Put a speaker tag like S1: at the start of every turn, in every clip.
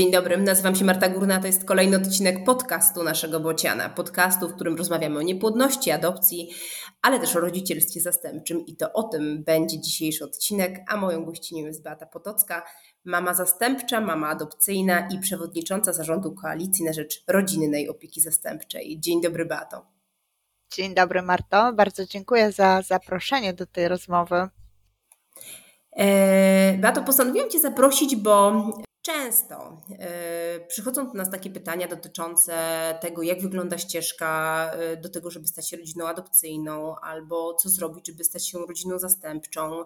S1: Dzień dobry, nazywam się Marta Górna, to jest kolejny odcinek podcastu naszego Bociana. Podcastu, w którym rozmawiamy o niepłodności, adopcji, ale też o rodzicielstwie zastępczym i to o tym będzie dzisiejszy odcinek, a moją gościnią jest Beata Potocka, mama zastępcza, mama adopcyjna i przewodnicząca zarządu Koalicji na rzecz Rodzinnej Opieki Zastępczej. Dzień dobry Beato.
S2: Dzień dobry Marto, bardzo dziękuję za zaproszenie do tej rozmowy.
S1: E, Beato, postanowiłam Cię zaprosić, bo Często yy, przychodzą do nas takie pytania dotyczące tego, jak wygląda ścieżka yy, do tego, żeby stać się rodziną adopcyjną, albo co zrobić, żeby stać się rodziną zastępczą,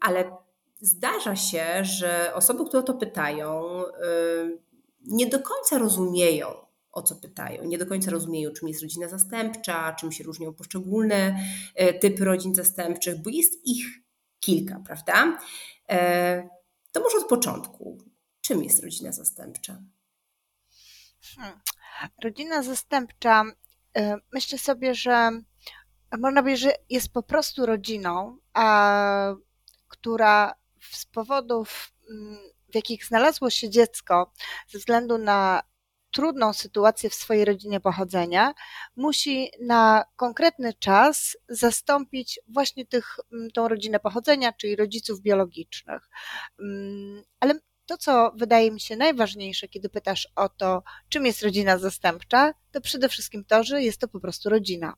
S1: ale zdarza się, że osoby, które o to pytają, yy, nie do końca rozumieją, o co pytają. Nie do końca rozumieją, czym jest rodzina zastępcza, czym się różnią poszczególne typy rodzin zastępczych, bo jest ich kilka, prawda? To może od początku. Czym jest rodzina zastępcza?
S2: Hmm. Rodzina zastępcza, y, myślę sobie, że można powiedzieć, że jest po prostu rodziną, a, która z powodów, mm, w jakich znalazło się dziecko, ze względu na trudną sytuację w swojej rodzinie pochodzenia, musi na konkretny czas zastąpić właśnie tych, mm, tą rodzinę pochodzenia, czyli rodziców biologicznych. Mm, ale to, co wydaje mi się najważniejsze, kiedy pytasz o to, czym jest rodzina zastępcza, to przede wszystkim to, że jest to po prostu rodzina.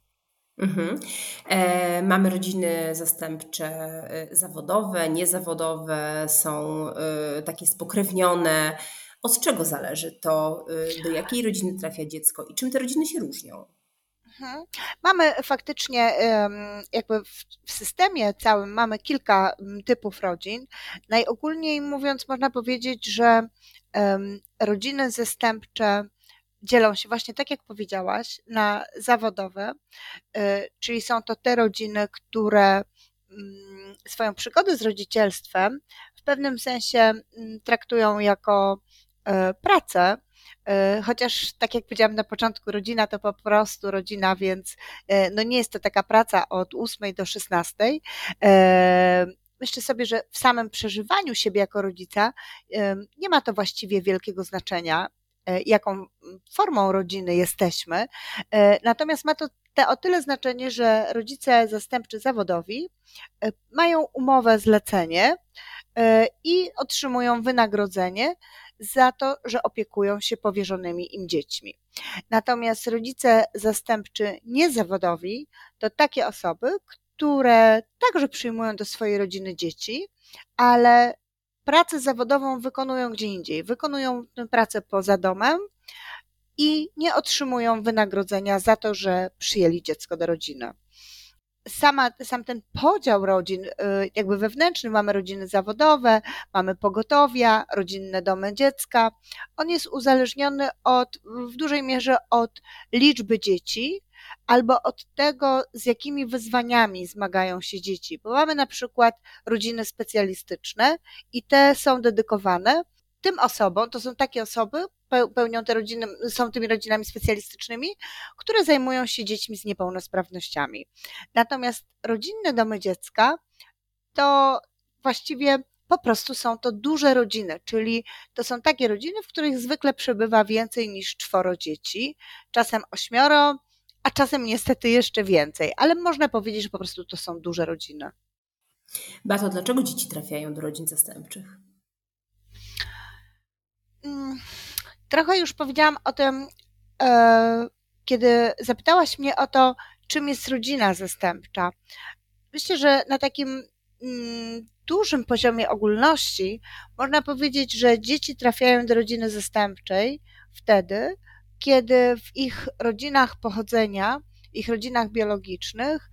S1: Mhm. E, mamy rodziny zastępcze e, zawodowe, niezawodowe, są e, takie spokrewnione. Od czego zależy to, e, do jakiej rodziny trafia dziecko i czym te rodziny się różnią?
S2: Mhm. Mamy faktycznie jakby w systemie całym mamy kilka typów rodzin. Najogólniej mówiąc można powiedzieć, że rodziny zastępcze dzielą się właśnie tak jak powiedziałaś na zawodowe, y, czyli są to te rodziny, które swoją przygodę z rodzicielstwem w pewnym sensie traktują jako e, pracę, chociaż, tak jak powiedziałam na początku, rodzina to po prostu rodzina, więc e, no nie jest to taka praca od 8 do 16. E, myślę sobie, że w samym przeżywaniu siebie jako rodzica nie ma to właściwie wielkiego znaczenia, jaką formą rodziny jesteśmy. Natomiast ma to te o tyle znaczenie, że rodzice zastępczy zawodowi mają umowę zlecenie i otrzymują wynagrodzenie za to, że opiekują się powierzonymi im dziećmi. Natomiast rodzice zastępczy niezawodowi to takie osoby, które także przyjmują do swojej rodziny dzieci, ale pracę zawodową wykonują gdzie indziej. Wykonują tę pracę poza domem i nie otrzymują wynagrodzenia za to, że przyjęli dziecko do rodziny sama, sam ten podział rodzin, y, jakby wewnętrzny, mamy rodziny zawodowe, mamy pogotowia, rodzinne domy dziecka, on jest uzależniony od, w dużej mierze od liczby dzieci, albo od tego, z jakimi wyzwaniami zmagają się dzieci. Bo mamy na przykład rodziny specjalistyczne i te są dedykowane tym osobom, to są takie osoby, pełnią te rodziny, są tymi rodzinami specjalistycznymi, które zajmują się dziećmi z niepełnosprawnościami. Natomiast rodzinne domy dziecka to właściwie po prostu są to duże rodziny, czyli to są takie rodziny, w których zwykle przebywa więcej niż czworo dzieci, czasem ośmioro, a czasem niestety jeszcze więcej, ale można powiedzieć, że po prostu to są duże rodziny.
S1: Bato, dlaczego dzieci trafiają do rodzin zastępczych?
S2: Mm, trochę już powiedziałam o tym, e, kiedy zapytałaś mnie o to, czym jest rodzina zastępcza. Myślę, że na takim mm, dużym poziomie ogólności można powiedzieć, że dzieci trafiają do rodziny zastępczej wtedy, kiedy w ich rodzinach pochodzenia, ich rodzinach biologicznych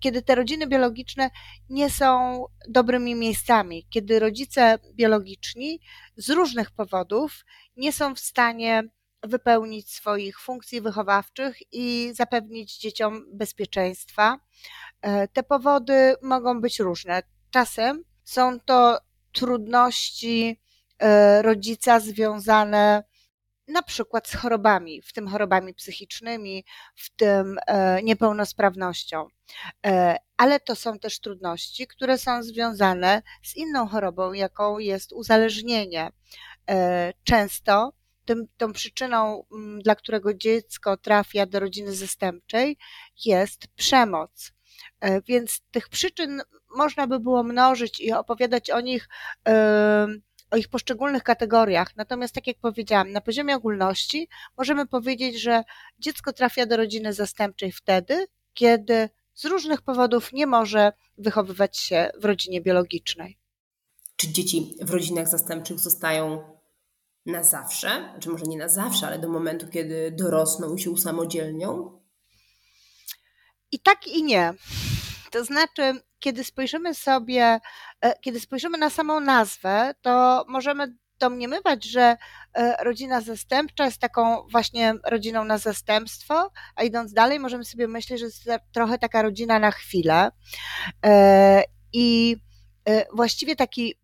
S2: kiedy te rodziny biologiczne nie są dobrymi miejscami, kiedy rodzice biologiczni z różnych powodów nie są w stanie wypełnić swoich funkcji wychowawczych i zapewnić dzieciom bezpieczeństwa. E, te powody mogą być różne. Czasem są to trudności e, rodzica związane na przykład z chorobami, w tym chorobami psychicznymi, w tym e, niepełnosprawnością. E, ale to są też trudności, które są związane z inną chorobą, jaką jest uzależnienie. często tym, tą przyczyną, dla którego dziecko trafia do rodziny zastępczej, jest przemoc. E, więc tych przyczyn można by było mnożyć i opowiadać o nich, o ich poszczególnych kategoriach. Natomiast, tak jak powiedziałam, na poziomie ogólności możemy powiedzieć, że dziecko trafia do rodziny zastępczej wtedy, kiedy z różnych powodów nie może wychowywać się w rodzinie biologicznej.
S1: Czy dzieci w rodzinach zastępczych zostają na zawsze? Czy może nie na zawsze, ale do momentu, kiedy dorosną i się usamodzielnią?
S2: I tak i nie. To znaczy, kiedy spojrzymy sobie, e, kiedy spojrzymy na samą nazwę, to możemy domniemywać, że e, rodzina zastępcza jest taką właśnie rodziną na zastępstwo, a idąc dalej, możemy sobie myśleć, że jest trochę taka rodzina na chwilę. E, I właściwie taki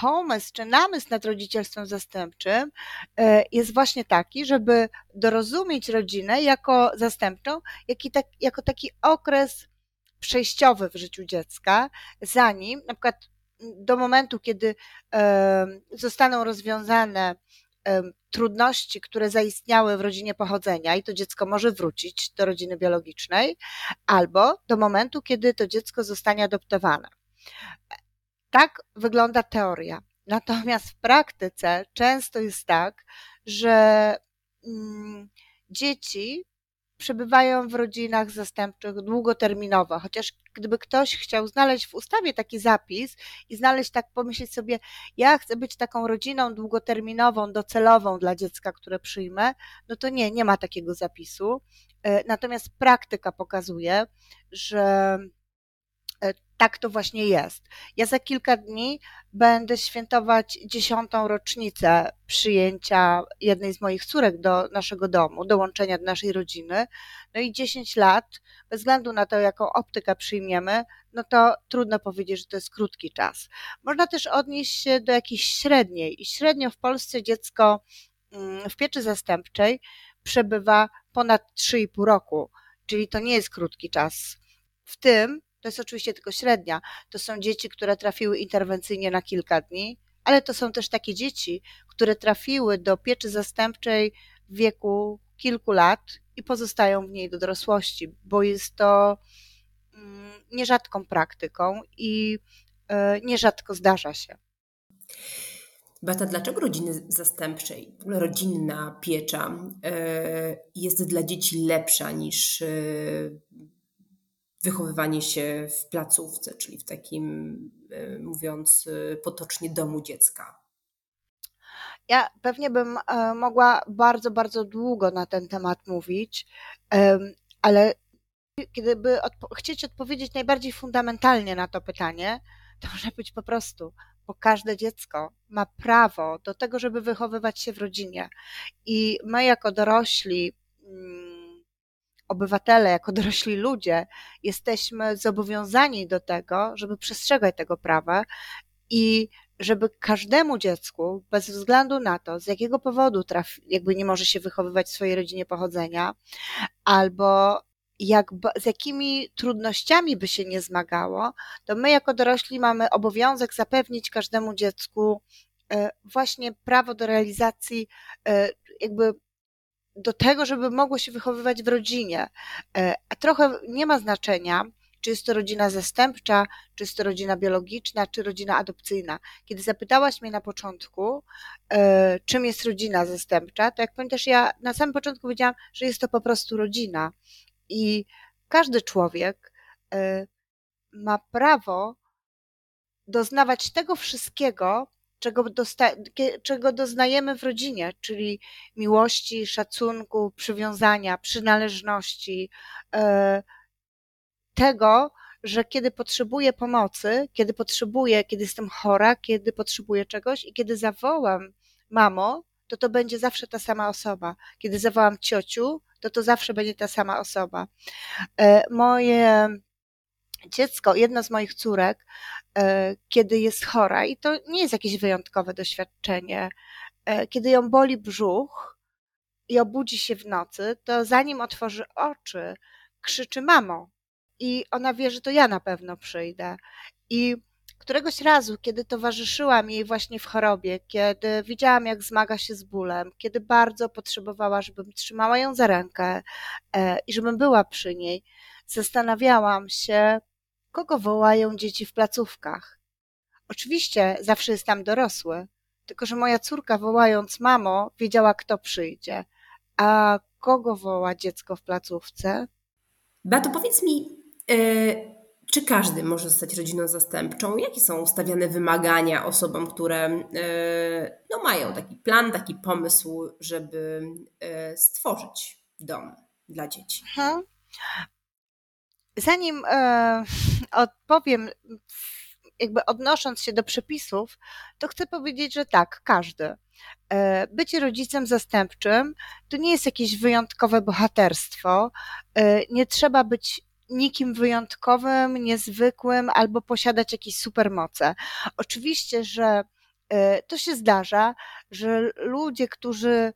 S2: pomysł czy namysł nad rodzicielstwem zastępczym jest właśnie taki, żeby dorozumieć rodzinę jako zastępczą, tak, jako taki okres przejściowy w życiu dziecka, zanim na przykład do momentu, kiedy zostaną rozwiązane trudności, które zaistniały w rodzinie pochodzenia i to dziecko może wrócić do rodziny biologicznej, albo do momentu, kiedy to dziecko zostanie adoptowane. Tak wygląda teoria. Natomiast w praktyce często jest tak, że mm, dzieci przebywają w rodzinach zastępczych długoterminowo, chociaż gdyby ktoś chciał znaleźć w ustawie taki zapis i znaleźć tak, pomyśleć sobie, ja chcę być taką rodziną długoterminową, docelową dla dziecka, które przyjmę, no to nie, nie ma takiego zapisu. E, natomiast praktyka pokazuje, że tak to właśnie jest. Ja za kilka dni będę świętować dziesiątą rocznicę przyjęcia jednej z moich córek do naszego domu, dołączenia do naszej rodziny. No i 10 lat, bez względu na to, jaką optykę przyjmiemy, no to trudno powiedzieć, że to jest krótki czas. Można też odnieść się do jakiejś średniej. I średnio w Polsce dziecko mm, w pieczy zastępczej przebywa ponad 3,5 roku, czyli to nie jest krótki czas. W tym to jest oczywiście tylko średnia. To są dzieci, które trafiły interwencyjnie na kilka dni, ale to są też takie dzieci, które trafiły do pieczy zastępczej w wieku kilku lat i pozostają w niej do dorosłości, bo jest to mm, nierzadką praktyką i e, nierzadko zdarza się.
S1: Bata, dlaczego rodziny zastępczej, rodzinna piecza e, jest dla dzieci lepsza niż e, wychowywanie się w placówce, czyli w takim, e, mówiąc e, potocznie, domu dziecka?
S2: Ja pewnie bym e, mogła bardzo, bardzo długo na ten temat mówić, ale kiedyby odpo chcieć odpowiedzieć najbardziej fundamentalnie na to pytanie, to może być po prostu, bo każde dziecko ma prawo do tego, żeby wychowywać się w rodzinie. I my, jako dorośli, mm, obywatele, jako dorośli ludzie, jesteśmy zobowiązani do tego, żeby przestrzegać tego prawa i żeby każdemu dziecku, bez względu na to, z jakiego powodu trafi, jakby nie może się wychowywać w swojej rodzinie pochodzenia, albo jak, z jakimi trudnościami by się nie zmagało, to my jako dorośli mamy obowiązek zapewnić każdemu dziecku e, właśnie prawo do realizacji e, jakby do tego, żeby mogło się wychowywać w rodzinie. E, a trochę nie ma znaczenia, czy jest to rodzina zastępcza, czy jest to rodzina biologiczna, czy rodzina adopcyjna. Kiedy zapytałaś mnie na początku, e, czym jest rodzina zastępcza, to jak pamiętasz, ja na samym początku powiedziałam, że jest to po prostu rodzina. I każdy człowiek e, ma prawo doznawać tego wszystkiego, czego, czego doznajemy w rodzinie, czyli miłości, szacunku, przywiązania, przynależności, e, tego, że kiedy potrzebuję pomocy, kiedy potrzebuję, kiedy jestem chora, kiedy potrzebuję czegoś i kiedy zawołam mamo, to to będzie zawsze ta sama osoba. Kiedy zawołam ciociu, to to zawsze będzie ta sama osoba. E, moje dziecko, jedna z moich córek, e, kiedy jest chora, i to nie jest jakieś wyjątkowe doświadczenie, e, kiedy ją boli brzuch i obudzi się w nocy, to zanim otworzy oczy, krzyczy mamo. I ona wie, że to ja na pewno przyjdę. I któregoś razu, kiedy towarzyszyłam jej właśnie w chorobie, kiedy widziałam, jak zmaga się z bólem, kiedy bardzo potrzebowała, żebym trzymała ją za rękę e, i żebym była przy niej, zastanawiałam się, kogo wołają dzieci w placówkach. Oczywiście zawsze jest tam dorosły, tylko że moja córka wołając mamo, wiedziała, kto przyjdzie. A kogo woła dziecko w placówce?
S1: Beato, powiedz mi, yy, czy każdy może zostać rodziną zastępczą? Jakie są ustawiane wymagania osobom, które yy, no, mają taki plan, taki pomysł, żeby yy, stworzyć dom dla dzieci?
S2: Hmm. Zanim e, odpowiem, jakby odnosząc się do przepisów, to chcę powiedzieć, że tak, każdy. E, bycie rodzicem zastępczym to nie jest jakieś wyjątkowe bohaterstwo. E, nie trzeba być nikim wyjątkowym, niezwykłym albo posiadać jakieś supermoce. Oczywiście, że e, to się zdarza, że ludzie, którzy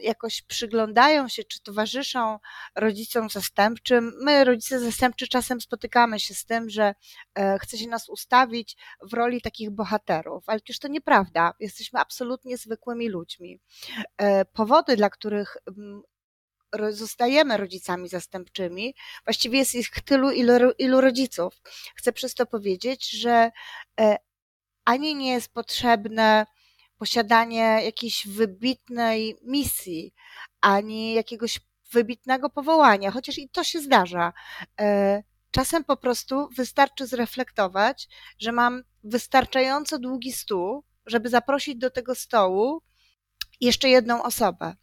S2: jakoś przyglądają się czy towarzyszą rodzicom zastępczym. My, rodzice zastępczy, czasem spotykamy się z tym, że e, chce się nas ustawić w roli takich bohaterów, ale przecież to nieprawda. Jesteśmy absolutnie zwykłymi ludźmi. E, powody, dla których mm, zostajemy rodzicami zastępczymi, właściwie jest ich tylu, ilu, ilu rodziców. Chcę przez to powiedzieć, że e, ani nie jest potrzebne posiadanie jakiejś wybitnej misji, ani jakiegoś wybitnego powołania, chociaż i to się zdarza. E, czasem po prostu wystarczy zreflektować, że mam wystarczająco długi stół, żeby zaprosić do tego stołu jeszcze jedną osobę.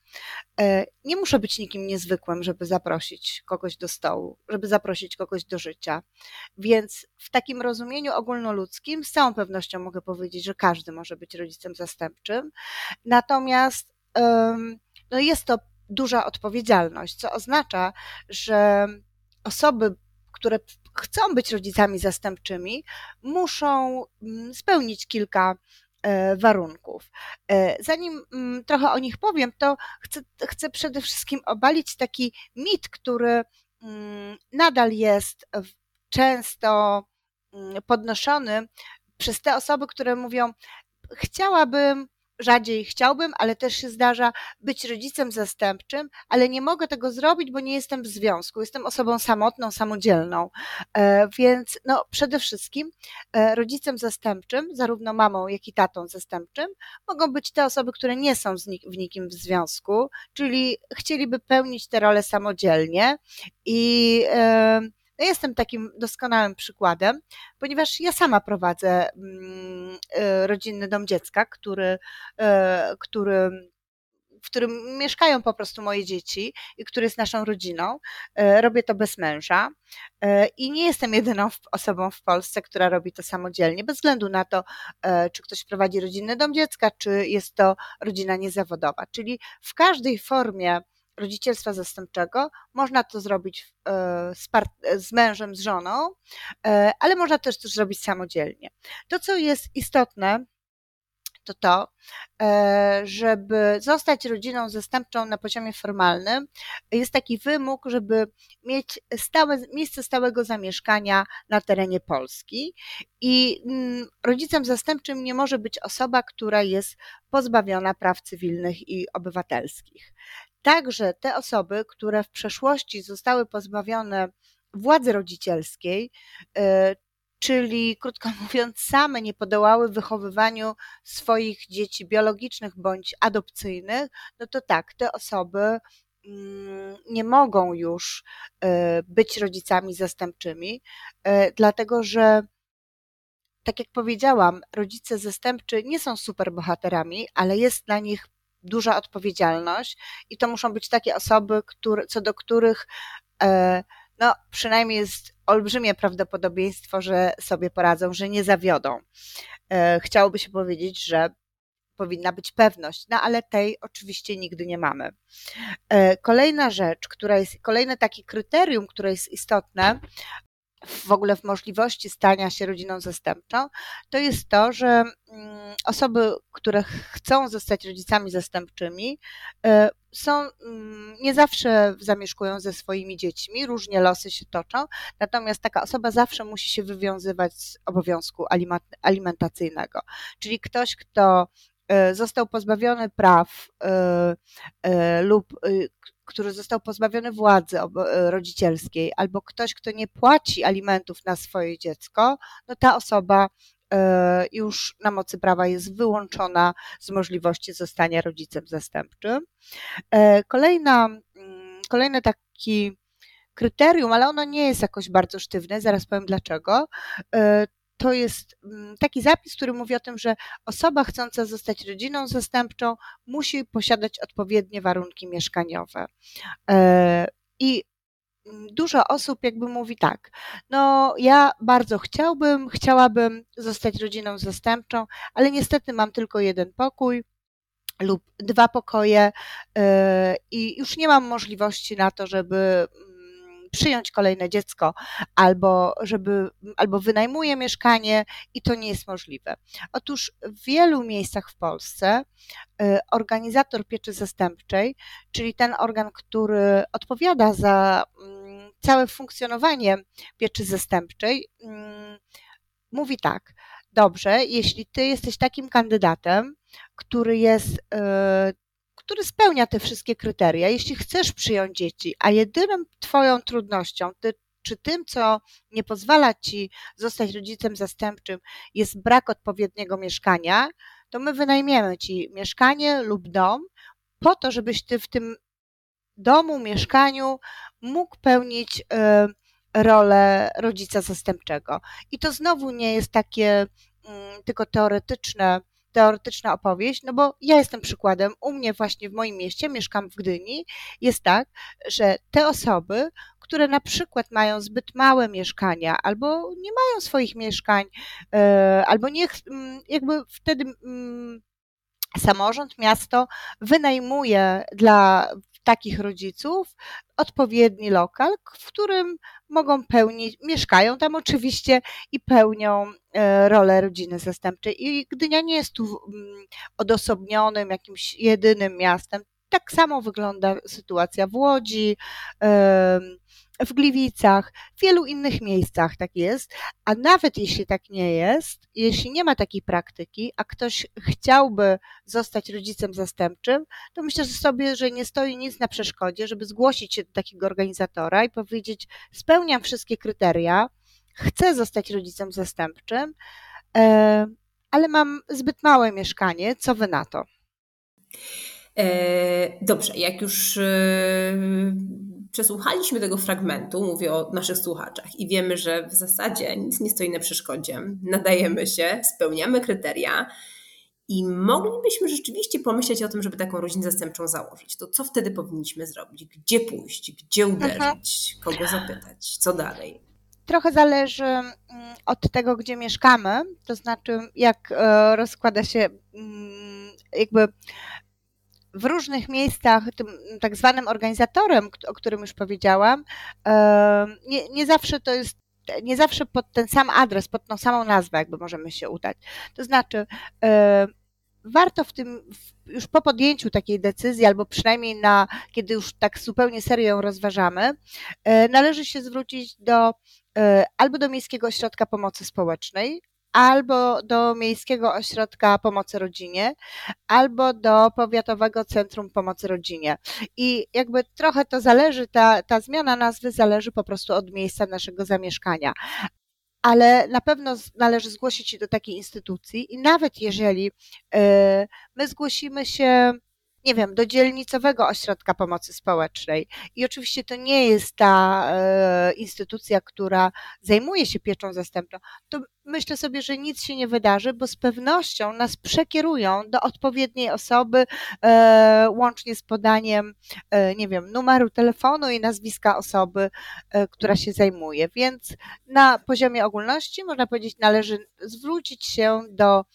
S2: E, nie muszę być nikim niezwykłym, żeby zaprosić kogoś do stołu, żeby zaprosić kogoś do życia. Więc w takim rozumieniu ogólnoludzkim z całą pewnością mogę powiedzieć, że każdy może być rodzicem zastępczym. Natomiast no jest to duża odpowiedzialność, co oznacza, że osoby, które chcą być rodzicami zastępczymi, muszą mm, spełnić kilka warunków. E, zanim mm, trochę o nich powiem, to chcę, chcę przede wszystkim obalić taki mit, który mm, nadal jest często mm, podnoszony przez te osoby, które mówią: Chciałabym rzadziej chciałbym, ale też się zdarza być rodzicem zastępczym, ale nie mogę tego zrobić, bo nie jestem w związku. Jestem osobą samotną, samodzielną. E, więc no, przede wszystkim e, rodzicem zastępczym, zarówno mamą, jak i tatą zastępczym, mogą być te osoby, które nie są w nikim w związku, czyli chcieliby pełnić tę rolę samodzielnie i ja jestem takim doskonałym przykładem, ponieważ ja sama prowadzę mm, e, rodzinny dom dziecka, który, e, który w którym mieszkają po prostu moje dzieci i który jest naszą rodziną. E, robię to bez męża i nie jestem jedyną osobą w Polsce, która robi to samodzielnie, bez względu na to, czy ktoś prowadzi rodzinny dom dziecka, czy jest to rodzina niezawodowa. Czyli w każdej formie rodzicielstwa zastępczego. Można to zrobić e, z, z, mężem, z żoną, e, ale można też to zrobić samodzielnie. To, co jest istotne, to to, e, żeby zostać rodziną zastępczą na poziomie formalnym, jest taki wymóg, żeby mieć stałe, miejsce stałego zamieszkania na terenie Polski i mm, rodzicem zastępczym nie może być osoba, która jest pozbawiona praw cywilnych i obywatelskich. Także te osoby, które w przeszłości zostały pozbawione władzy rodzicielskiej, e, czyli krótko mówiąc, same nie podołały wychowywaniu swoich dzieci biologicznych bądź adopcyjnych, no to tak, te osoby mm, nie mogą już e, być rodzicami zastępczymi, e, dlatego że tak jak powiedziałam, rodzice zastępczy nie są superbohaterami, ale jest na nich duża odpowiedzialność i to muszą być takie osoby, które, co do których e, no, przynajmniej jest olbrzymie prawdopodobieństwo, że sobie poradzą, że nie zawiodą. E, chciałoby się powiedzieć, że powinna być pewność, no ale tej oczywiście nigdy nie mamy. E, kolejna rzecz, która jest, kolejne takie kryterium, które jest istotne, w ogóle w możliwości stania się rodziną zastępczą, to jest to, że mm, osoby, które chcą zostać rodzicami zastępczymi, e, są, mm, nie zawsze zamieszkują ze swoimi dziećmi, różnie losy się toczą, natomiast taka osoba zawsze musi się wywiązywać z obowiązku alimentacyjnego. Czyli ktoś, kto e, został pozbawiony praw e, lub który został pozbawiony władzy rodzicielskiej, albo ktoś, kto nie płaci alimentów na swoje dziecko, no ta osoba E, już na mocy prawa jest wyłączona z możliwości zostania rodzicem zastępczym. E, kolejna, mm, kolejny taki kryterium, ale ono nie jest jakoś bardzo sztywne, zaraz powiem dlaczego. E, to jest mm, taki zapis, który mówi o tym, że osoba chcąca zostać rodziną zastępczą musi posiadać odpowiednie warunki mieszkaniowe. I dużo osób jakby mówi tak, no ja bardzo chciałbym, chciałabym zostać rodziną zastępczą, ale niestety mam tylko jeden pokój lub dwa pokoje yy, i już nie mam możliwości na to, żeby przyjąć kolejne dziecko, albo żeby, albo wynajmuje mieszkanie i to nie jest możliwe. Otóż w wielu miejscach w Polsce y, organizator pieczy zastępczej, czyli ten organ, który odpowiada za mm, całe funkcjonowanie pieczy zastępczej, mm, mówi tak. Dobrze, jeśli ty jesteś takim kandydatem, który jest y, który spełnia te wszystkie kryteria. Jeśli chcesz przyjąć dzieci, a jedyną Twoją trudnością, ty, czy tym, co nie pozwala Ci zostać rodzicem zastępczym, jest brak odpowiedniego mieszkania, to my wynajmiemy Ci mieszkanie lub dom po to, żebyś Ty w tym domu, mieszkaniu mógł pełnić y, rolę rodzica zastępczego. I to znowu nie jest takie mm, tylko teoretyczne teoretyczna opowieść, no bo ja jestem przykładem. U mnie właśnie w moim mieście, mieszkam w Gdyni, jest tak, że te osoby, które na przykład mają zbyt małe mieszkania, albo nie mają swoich mieszkań, e, albo niech mm, jakby wtedy mm, samorząd, miasto wynajmuje dla takich rodziców odpowiedni lokal, w którym mogą pełnić, mieszkają tam oczywiście i pełnią e, rolę rodziny zastępczej. I Gdynia nie jest tu odosobnionym, jakimś jedynym miastem. Tak samo wygląda sytuacja w Łodzi, w Gliwicach, w wielu innych miejscach tak jest, a nawet jeśli tak nie jest, jeśli nie ma takiej praktyki, a ktoś chciałby zostać rodzicem zastępczym, to myślę że sobie, że nie stoi nic na przeszkodzie, żeby zgłosić się do takiego organizatora i powiedzieć: Spełniam wszystkie kryteria, chcę zostać rodzicem zastępczym, e, ale mam zbyt małe mieszkanie, co wy na to?
S1: E, dobrze, jak już e, przesłuchaliśmy tego fragmentu, mówię o naszych słuchaczach, i wiemy, że w zasadzie nic nie stoi na przeszkodzie, nadajemy się, spełniamy kryteria i moglibyśmy rzeczywiście pomyśleć o tym, żeby taką rodzinę zastępczą założyć. To co wtedy powinniśmy zrobić? Gdzie pójść? Gdzie uderzyć? Kogo zapytać? Co dalej?
S2: Trochę zależy mm, od tego, gdzie mieszkamy, to znaczy jak e, rozkłada się mm, jakby w różnych miejscach tym tak zwanym organizatorem, o którym już powiedziałam, nie, nie zawsze to jest nie zawsze pod ten sam adres, pod tą samą nazwę jakby możemy się udać. To znaczy, warto w tym, już po podjęciu takiej decyzji, albo przynajmniej na, kiedy już tak zupełnie serio ją rozważamy, e, należy się zwrócić do e, albo do Miejskiego Ośrodka Pomocy Społecznej, albo do Miejskiego Ośrodka Pomocy Rodzinie, albo do Powiatowego Centrum Pomocy Rodzinie. I jakby trochę to zależy, ta, ta zmiana nazwy zależy po prostu od miejsca naszego zamieszkania ale na pewno należy zgłosić się do takiej instytucji i nawet jeżeli e, my zgłosimy się nie wiem, do dzielnicowego ośrodka pomocy społecznej. I oczywiście to nie jest ta e, instytucja, która zajmuje się pieczą zastępczą. To myślę sobie, że nic się nie wydarzy, bo z pewnością nas przekierują do odpowiedniej osoby, e, łącznie z podaniem, e, nie wiem, numeru telefonu i nazwiska osoby, e, która się zajmuje. Więc na poziomie ogólności, można powiedzieć, należy zwrócić się do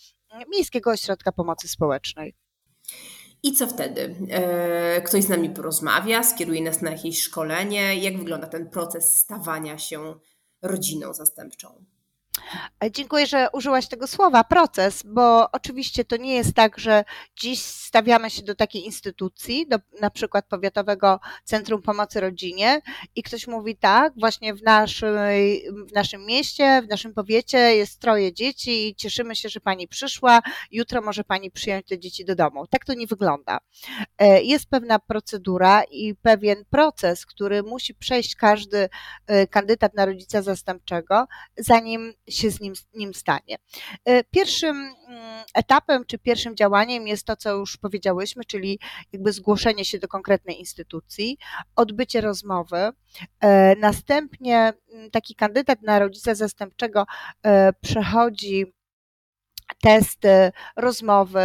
S2: Miejskiego Ośrodka Pomocy Społecznej.
S1: I co wtedy? E, ktoś z nami porozmawia, skieruje nas na jakieś szkolenie. Jak wygląda ten proces stawania się rodziną zastępczą?
S2: Dziękuję, że użyłaś tego słowa proces, bo oczywiście to nie jest tak, że dziś stawiamy się do takiej instytucji, do na przykład Powiatowego Centrum Pomocy Rodzinie i ktoś mówi tak, właśnie w, naszej, w naszym mieście, w naszym powiecie jest troje dzieci i cieszymy się, że pani przyszła, jutro może pani przyjąć te dzieci do domu. Tak to nie wygląda. E, jest pewna procedura i pewien proces, który musi przejść każdy e, kandydat na rodzica zastępczego, zanim się z nim, nim stanie. E, pierwszym mm, etapem czy pierwszym działaniem jest to, co już powiedziałyśmy, czyli jakby zgłoszenie się do konkretnej instytucji, odbycie rozmowy. E, następnie mm, taki kandydat na rodzica zastępczego e, przechodzi testy, rozmowy,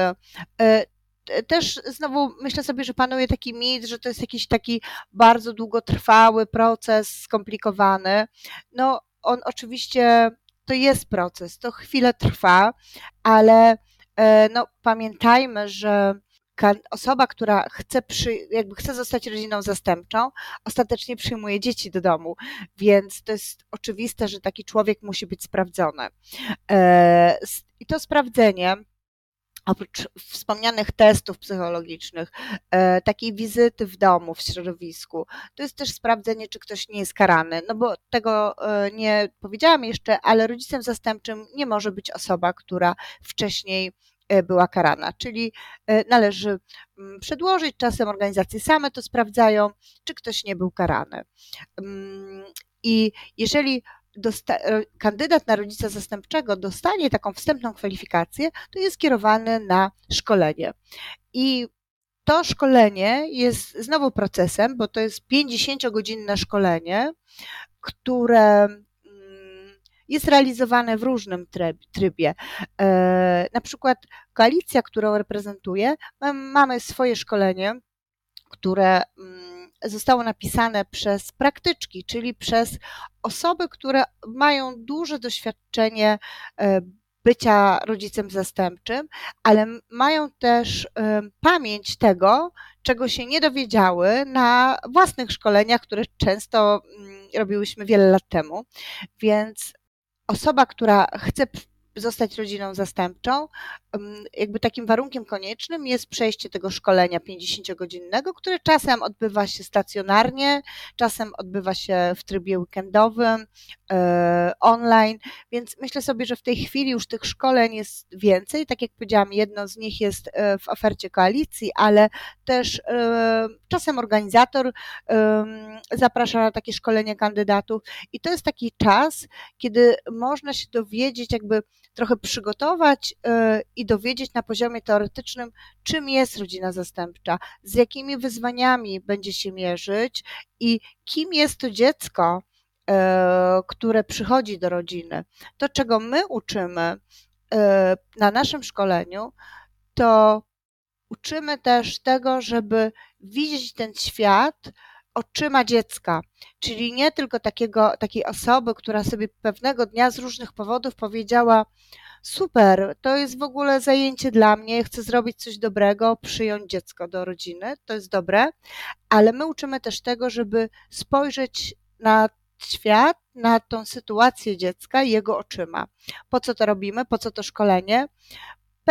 S2: też znowu myślę sobie, że panuje taki mit, że to jest jakiś taki bardzo długotrwały proces, skomplikowany. No, on oczywiście to jest proces, to chwilę trwa, ale e, no, pamiętajmy, że osoba, która chce, przy, jakby chce zostać rodziną zastępczą, ostatecznie przyjmuje dzieci do domu, więc to jest oczywiste, że taki człowiek musi być sprawdzony. E, I to sprawdzenie oprócz wspomnianych testów psychologicznych, e, takiej wizyty w domu, w środowisku, to jest też sprawdzenie, czy ktoś nie jest karany. No bo tego e, nie powiedziałam jeszcze, ale rodzicem zastępczym nie może być osoba, która wcześniej e, była karana, czyli należy mm, przedłożyć, czasem organizacje same to sprawdzają, czy ktoś nie był karany. Mm, I jeżeli E, kandydat na rodzica zastępczego dostanie taką wstępną kwalifikację, to jest kierowany na szkolenie. I to szkolenie jest znowu procesem, bo to jest 50-godzinne szkolenie, które mm, jest realizowane w różnym trybie. E, na przykład koalicja, którą reprezentuję, mamy swoje szkolenie, które mm, zostało napisane przez praktyczki, czyli przez osoby, które mają duże doświadczenie e, bycia rodzicem zastępczym, ale mają też e, pamięć tego, czego się nie dowiedziały na własnych szkoleniach, które często mm, robiłyśmy wiele lat temu. Więc osoba, która chce zostać rodziną zastępczą, jakby takim warunkiem koniecznym jest przejście tego szkolenia 50-godzinnego, które czasem odbywa się stacjonarnie, czasem odbywa się w trybie weekendowym, e, online, więc myślę sobie, że w tej chwili już tych szkoleń jest więcej. Tak jak powiedziałam, jedno z nich jest e, w ofercie koalicji, ale też e, czasem organizator zaprasza na takie szkolenie kandydatów i to jest taki czas, kiedy można się dowiedzieć, jakby trochę przygotować i dowiedzieć na poziomie teoretycznym, czym jest rodzina zastępcza, z jakimi wyzwaniami będzie się mierzyć i kim jest to dziecko, e, które przychodzi do rodziny. To, czego my uczymy e, na naszym szkoleniu, to uczymy też tego, żeby widzieć ten świat oczyma dziecka, czyli nie tylko takiego, takiej osoby, która sobie pewnego dnia z różnych powodów powiedziała: super, to jest w ogóle zajęcie dla mnie, chcę zrobić coś dobrego, przyjąć dziecko do rodziny, to jest dobre, ale my uczymy też tego, żeby spojrzeć na świat, na tą sytuację dziecka jego oczyma. Po co to robimy, po co to szkolenie?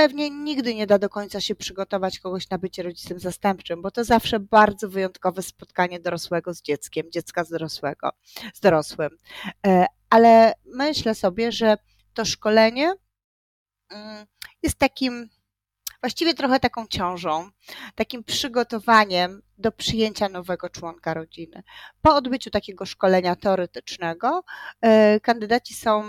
S2: Pewnie nigdy nie da do końca się przygotować kogoś na bycie rodzicem zastępczym, bo to zawsze bardzo wyjątkowe spotkanie dorosłego z dzieckiem, dziecka z dorosłego, z dorosłym. E, ale myślę sobie, że to szkolenie Mm, jest takim, właściwie trochę taką ciążą, takim przygotowaniem do przyjęcia nowego członka rodziny. Po odbyciu takiego szkolenia teoretycznego, e, kandydaci są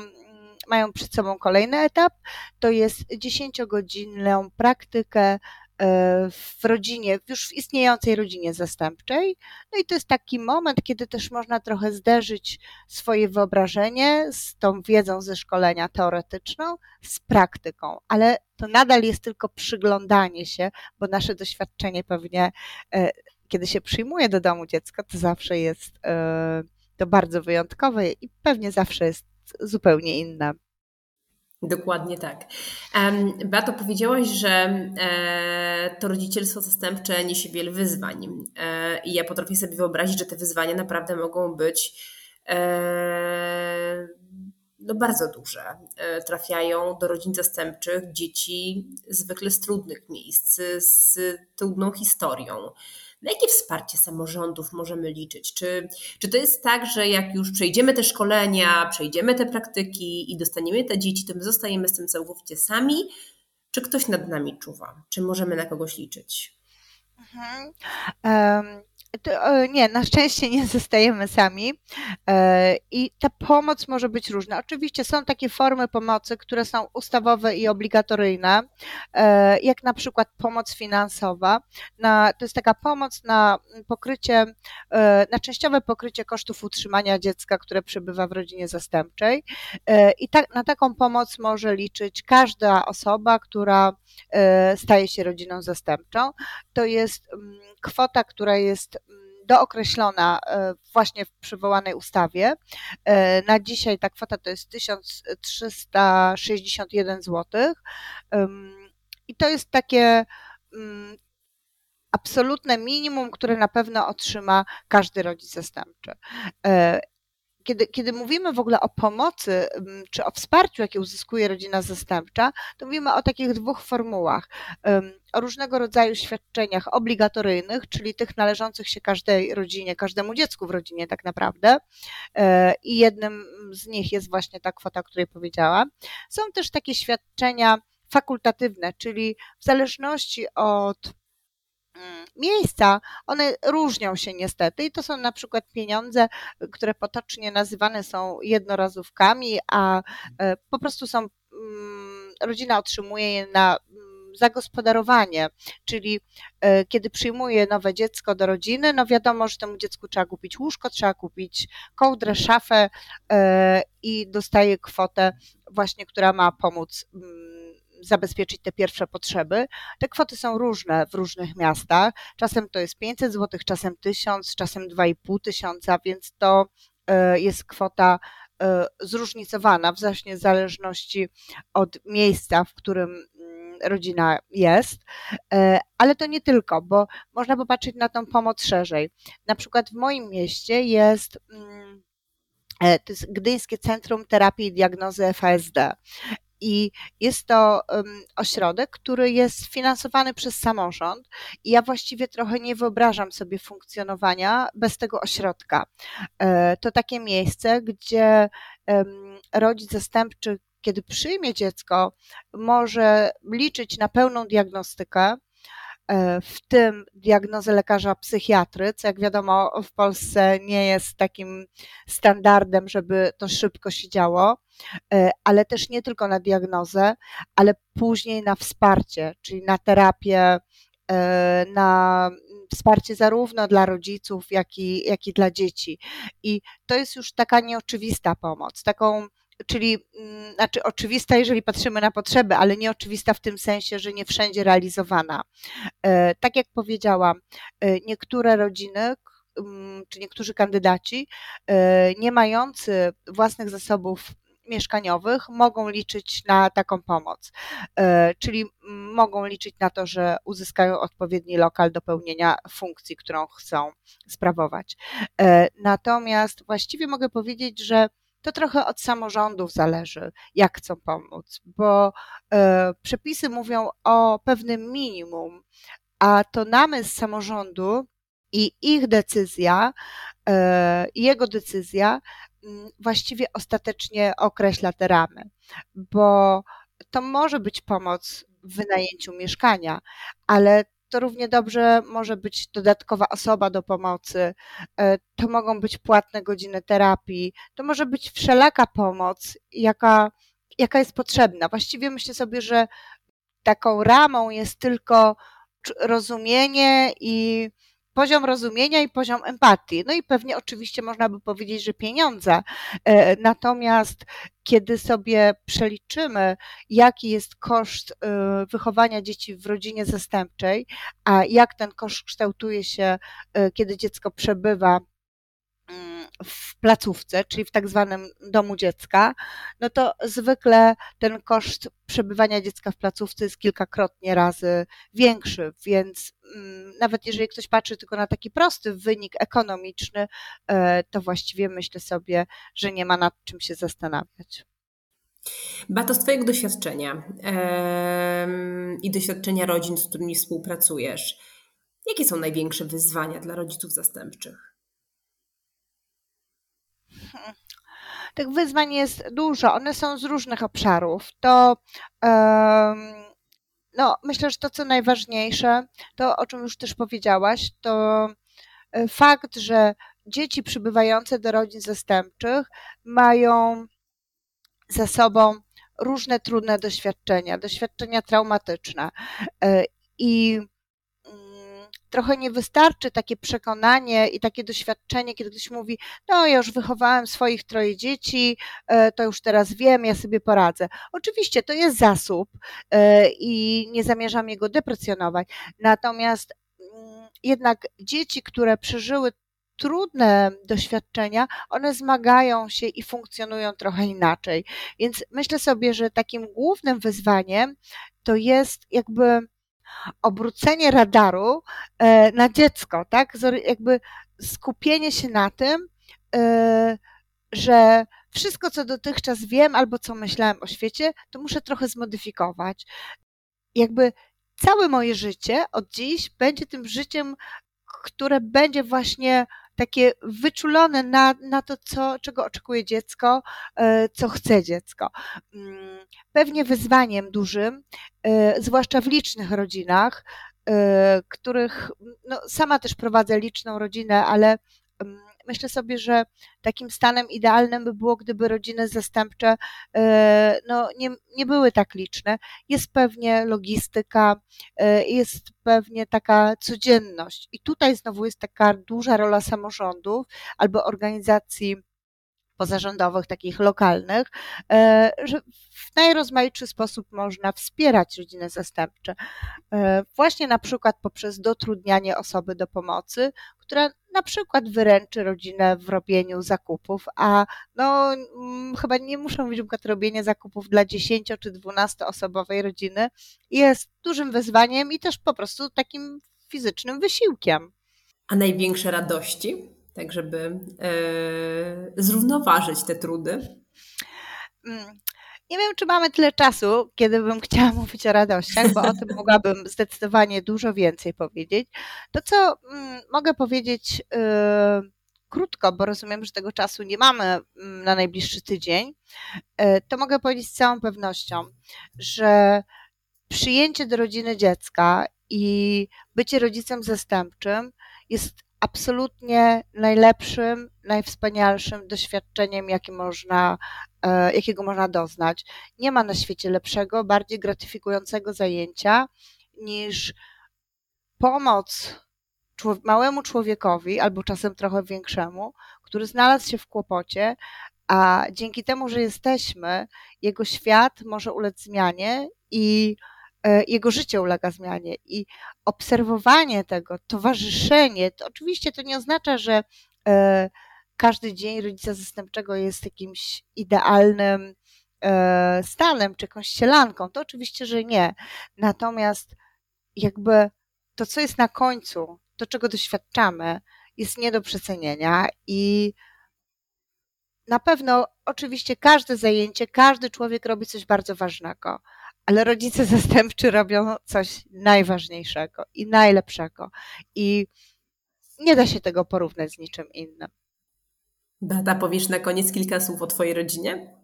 S2: mają przed sobą kolejny etap, to jest 10-godzinną praktykę E, w rodzinie, już w istniejącej rodzinie zastępczej. No i to jest taki moment, kiedy też można trochę zderzyć swoje wyobrażenie z tą wiedzą ze szkolenia teoretyczną z praktyką, ale to nadal jest tylko przyglądanie się, bo nasze doświadczenie pewnie, e, kiedy się przyjmuje do domu dziecko, to zawsze jest e, to bardzo wyjątkowe i pewnie zawsze jest zupełnie inne.
S1: Dokładnie tak. Beato, powiedziałaś, że e, to rodzicielstwo zastępcze niesie wiele wyzwań. E, I ja potrafię sobie wyobrazić, że te wyzwania naprawdę mogą być e, no bardzo duże. Trafiają do rodzin zastępczych dzieci zwykle z trudnych miejsc, z trudną historią. Na jakie wsparcie samorządów możemy liczyć? Czy, czy to jest tak, że jak już przejdziemy te szkolenia, przejdziemy te praktyki i dostaniemy te dzieci, to my zostajemy z tym całkowicie sami? Czy ktoś nad nami czuwa? Czy możemy na kogoś liczyć?
S2: Mhm. Um, nie, na szczęście nie zostajemy sami e, i ta pomoc może być różna. Oczywiście są takie formy pomocy, które są ustawowe i obligatoryjne, e, jak na przykład pomoc finansowa. Na, to jest taka pomoc na pokrycie, e, na częściowe pokrycie kosztów utrzymania dziecka, które przebywa w rodzinie zastępczej i tak, na taką pomoc może liczyć każda osoba, która staje się rodziną zastępczą. To jest mm, kwota, która jest dookreślona e, właśnie w przywołanej ustawie. E, na dzisiaj ta kwota to jest 1361 zł. I to jest takie mm, absolutne minimum, które na pewno otrzyma każdy rodzic zastępczy. Kiedy, kiedy mówimy w ogóle o pomocy czy o wsparciu, jakie uzyskuje rodzina zastępcza, to mówimy o takich dwóch formułach. O różnego rodzaju świadczeniach obligatoryjnych, czyli tych należących się każdej rodzinie, każdemu dziecku w rodzinie tak naprawdę. E, I jednym z nich jest właśnie ta kwota, o której powiedziałam. Są też takie świadczenia fakultatywne, czyli w zależności od Mm, miejsca, one różnią się niestety i to są na przykład pieniądze, które potocznie nazywane są jednorazówkami, a e, po prostu są, mm, rodzina otrzymuje je na mm, zagospodarowanie, czyli e, kiedy przyjmuje nowe dziecko do rodziny, no wiadomo, że temu dziecku trzeba kupić łóżko, trzeba kupić kołdrę, szafę e, i dostaje kwotę właśnie, która ma pomóc zabezpieczyć te pierwsze potrzeby. Te kwoty są różne w różnych miastach. Czasem to jest 500 zł, czasem 1000, czasem 2,5 tysiąca, więc to e, jest kwota e, zróżnicowana w w zależności od miejsca, w którym mm, rodzina jest, e, ale to nie tylko, bo można popatrzeć na tą pomoc szerzej. Na przykład w moim mieście jest mm, to jest Gdyńskie Centrum Terapii i Diagnozy FASD. I jest to ośrodek, który jest finansowany przez samorząd, i ja właściwie trochę nie wyobrażam sobie funkcjonowania bez tego ośrodka. E, to takie miejsce, gdzie rodzic zastępczy, kiedy przyjmie dziecko, może liczyć na pełną diagnostykę, w tym diagnozę lekarza psychiatry, co jak wiadomo w Polsce nie jest takim standardem, żeby to szybko się działo. E, ale też nie tylko na diagnozę, ale później na wsparcie, czyli na terapię, e, na wsparcie zarówno dla rodziców, jak i, jak i dla dzieci. I to jest już taka nieoczywista pomoc, taką czyli mm, znaczy oczywista, jeżeli patrzymy na potrzeby, ale nieoczywista w tym sensie, że nie wszędzie realizowana. E, tak jak powiedziałam, niektóre rodziny, mm, czy niektórzy kandydaci, nie mający własnych zasobów mieszkaniowych mogą liczyć na taką pomoc, e, czyli mogą liczyć na to, że uzyskają odpowiedni lokal do pełnienia funkcji, którą chcą sprawować. E, natomiast właściwie mogę powiedzieć, że to trochę od samorządów zależy, jak chcą pomóc, bo e, przepisy mówią o pewnym minimum, a to namysł samorządu i ich decyzja, jego decyzja właściwie ostatecznie określa te ramy, bo to może być pomoc w wynajęciu mieszkania, ale to równie dobrze może być dodatkowa osoba do pomocy, e, to mogą być płatne godziny terapii, to może być wszelaka pomoc, jaka, jaka jest potrzebna. Właściwie myślę sobie, że taką ramą jest tylko rozumienie i poziom rozumienia i poziom empatii. No i pewnie oczywiście można by powiedzieć, że pieniądze. E, natomiast kiedy sobie przeliczymy, jaki jest koszt e, wychowania dzieci w rodzinie zastępczej, a jak ten koszt kształtuje się, e, kiedy dziecko przebywa w placówce, czyli w tak zwanym domu dziecka, no to zwykle ten koszt przebywania dziecka w placówce jest kilkakrotnie razy większy, więc mm, nawet jeżeli ktoś patrzy tylko na taki prosty wynik ekonomiczny, e, to właściwie myślę sobie, że nie ma nad czym się zastanawiać.
S1: Bato, z Twojego doświadczenia i doświadczenia rodzin, z którymi współpracujesz, jakie są największe wyzwania dla rodziców zastępczych?
S2: Tych wyzwań jest dużo, one są z różnych obszarów. To no, myślę, że to, co najważniejsze, to o czym już też powiedziałaś, to e, fakt, że dzieci przybywające do rodzin zastępczych mają za sobą różne trudne doświadczenia, doświadczenia traumatyczne. E, I trochę nie wystarczy takie przekonanie i takie doświadczenie, kiedy ktoś mówi: No, ja już wychowałem swoich troje dzieci, e, to już teraz wiem, ja sobie poradzę. Oczywiście to jest zasób e, i nie zamierzam jego deprecjonować. Natomiast mm, jednak dzieci, które przeżyły trudne doświadczenia, one zmagają się i funkcjonują trochę inaczej. Więc myślę sobie, że takim głównym wyzwaniem to jest jakby obrócenie radaru e, na dziecko, tak? Jakby skupienie się na tym, e, że wszystko, co dotychczas wiem albo co myślałem o świecie, to muszę trochę zmodyfikować. Jakby całe moje życie od dziś będzie tym życiem, które będzie właśnie takie wyczulone na, na to, co, czego oczekuje dziecko, e, co chce dziecko. Mm, pewnie wyzwaniem dużym, e, zwłaszcza w licznych rodzinach, e, których no, sama też prowadzę liczną rodzinę, ale mm, myślę sobie, że takim stanem idealnym by było, gdyby rodziny zastępcze e, no, nie, nie były tak liczne. Jest pewnie logistyka, e, jest pewnie taka codzienność. I tutaj znowu jest taka duża rola samorządów albo organizacji pozarządowych, takich lokalnych, e, że w najrozmaitszy sposób można wspierać rodziny zastępcze. E, właśnie na przykład poprzez dotrudnianie osoby do pomocy, która na przykład wyręczy rodzinę w robieniu zakupów, a no mm, chyba nie muszę mówić, że robienie zakupów dla 10 czy 12 osobowej rodziny jest dużym wyzwaniem i też po prostu takim fizycznym wysiłkiem.
S1: A największe radości? Tak żeby e, zrównoważyć te trudy?
S2: Mm, nie wiem, czy mamy tyle czasu, kiedy bym chciała mówić o radościach, bo o tym mogłabym zdecydowanie dużo więcej powiedzieć. To, co mm, mogę powiedzieć y, krótko, bo rozumiem, że tego czasu nie mamy mm, na najbliższy tydzień, y, to mogę powiedzieć z całą pewnością, że przyjęcie do rodziny dziecka i bycie rodzicem zastępczym jest absolutnie najlepszym, najwspanialszym doświadczeniem, jakie można, e, jakiego można doznać. Nie ma na świecie lepszego, bardziej gratyfikującego zajęcia niż pomoc małemu człowiekowi, albo czasem trochę większemu, który znalazł się w kłopocie, a dzięki temu, że jesteśmy, jego świat może ulec zmianie i jego życie ulega zmianie i obserwowanie tego, towarzyszenie, to oczywiście to nie oznacza, że e, każdy dzień rodzica zastępczego jest jakimś idealnym e, stanem czy jakąś ścielanką. To oczywiście, że nie. Natomiast jakby to, co jest na końcu, to, czego doświadczamy, jest nie do przecenienia i na pewno, oczywiście, każde zajęcie, każdy człowiek robi coś bardzo ważnego, ale rodzice zastępczy robią coś najważniejszego i najlepszego. I nie da się tego porównać z niczym innym.
S1: Data, powiesz na koniec kilka słów o Twojej rodzinie?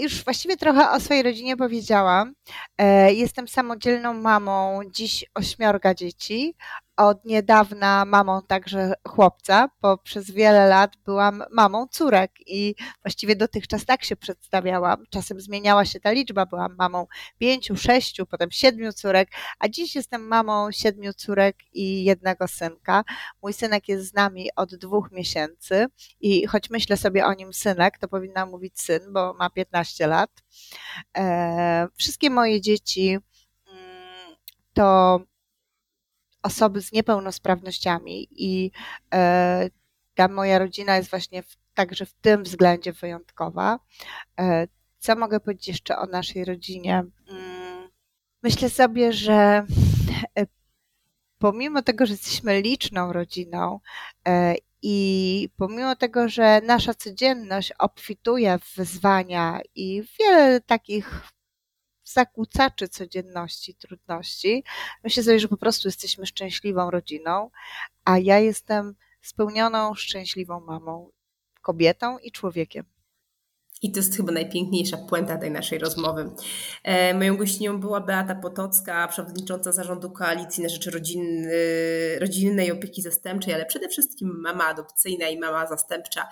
S2: Już właściwie trochę o swojej rodzinie powiedziałam. E, jestem samodzielną mamą dziś ośmiorga dzieci od niedawna mamą także chłopca, bo przez wiele lat byłam mamą córek i właściwie dotychczas tak się przedstawiałam. Czasem zmieniała się ta liczba, byłam mamą pięciu, sześciu, potem siedmiu córek, a dziś jestem mamą siedmiu córek i jednego synka. Mój synek jest z nami od dwóch miesięcy i choć myślę sobie o nim synek, to powinnam mówić syn, bo ma 15 lat. E, wszystkie moje dzieci mm, to osoby z niepełnosprawnościami i e, ta moja rodzina jest właśnie w, także w tym względzie wyjątkowa. E, co mogę powiedzieć jeszcze o naszej rodzinie? Mm, myślę sobie, że e, pomimo tego, że jesteśmy liczną rodziną I pomimo tego, że nasza codzienność obfituje w wyzwania i wiele takich zakłócaczy codzienności, trudności, myślę sobie, że po prostu jesteśmy szczęśliwą rodziną, a ja jestem spełnioną, szczęśliwą mamą, kobietą i człowiekiem.
S1: I to jest chyba najpiękniejsza puenta tej naszej rozmowy. E, moją gościnią była Beata Potocka, przewodnicząca zarządu Koalicji na Rzecz Rodziny, Rodzinnej Opieki Zastępczej, ale przede wszystkim mama adopcyjna i mama zastępcza.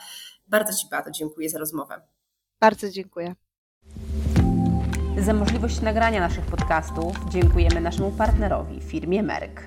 S1: Bardzo Ci, Beato, dziękuję za rozmowę.
S2: Bardzo dziękuję.
S3: Za możliwość nagrania naszych podcastów dziękujemy naszemu partnerowi, firmie Merck.